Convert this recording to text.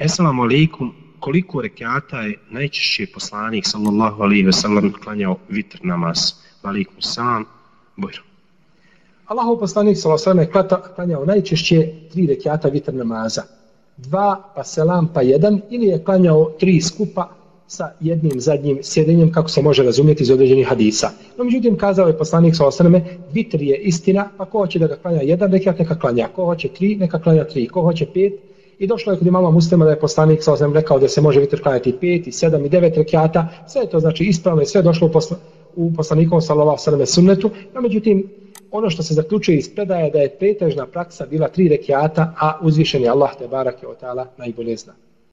Assalamu alaikum, koliko rekiata je najčešće poslanik sallallahu alaihi ve sellem klanjao vitr namaz? Alaikum salam, bojro. Allahov poslanik sallallahu alaihi ve sellem klanjao najčešće tri rekiata vitr namaza. Dva, pa selam, pa jedan, ili je klanjao tri skupa, sa jednim zadnjim sjedenjem kako se može razumjeti iz određenih hadisa. No međutim kazao je poslanik sa osrame, vitr je istina, pa ko hoće da ga klanja jedan rekiat neka klanja, ko hoće tri neka klanja tri, ko hoće pet i došlo je kod imama muslima da je poslanik sa osrame rekao da se može vitr klanjati pet i sedam i devet rekiata, sve je to znači ispravno i sve je došlo u, posla, u poslanikom sallallahu sallam sunnetu, no međutim ono što se zaključuje iz predaje da je pretežna praksa bila tri rekiata, a uzvišeni Allah te barake o ta'ala najbolje zna.